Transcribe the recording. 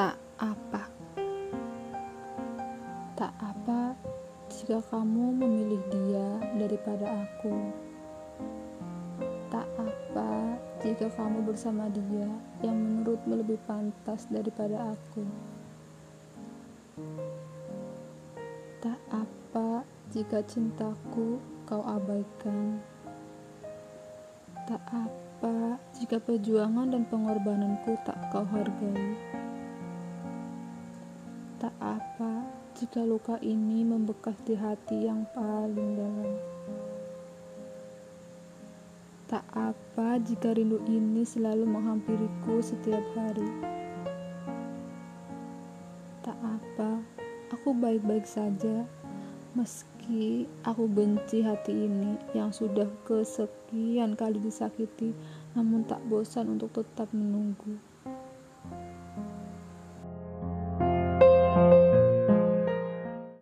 tak apa. Tak apa jika kamu memilih dia daripada aku. Tak apa jika kamu bersama dia yang menurutmu lebih pantas daripada aku. Tak apa jika cintaku kau abaikan. Tak apa jika perjuangan dan pengorbananku tak kau hargai. Tak apa jika luka ini membekas di hati yang paling dalam. Tak apa jika rindu ini selalu menghampiriku setiap hari. Tak apa, aku baik-baik saja, meski aku benci hati ini yang sudah kesekian kali disakiti, namun tak bosan untuk tetap menunggu.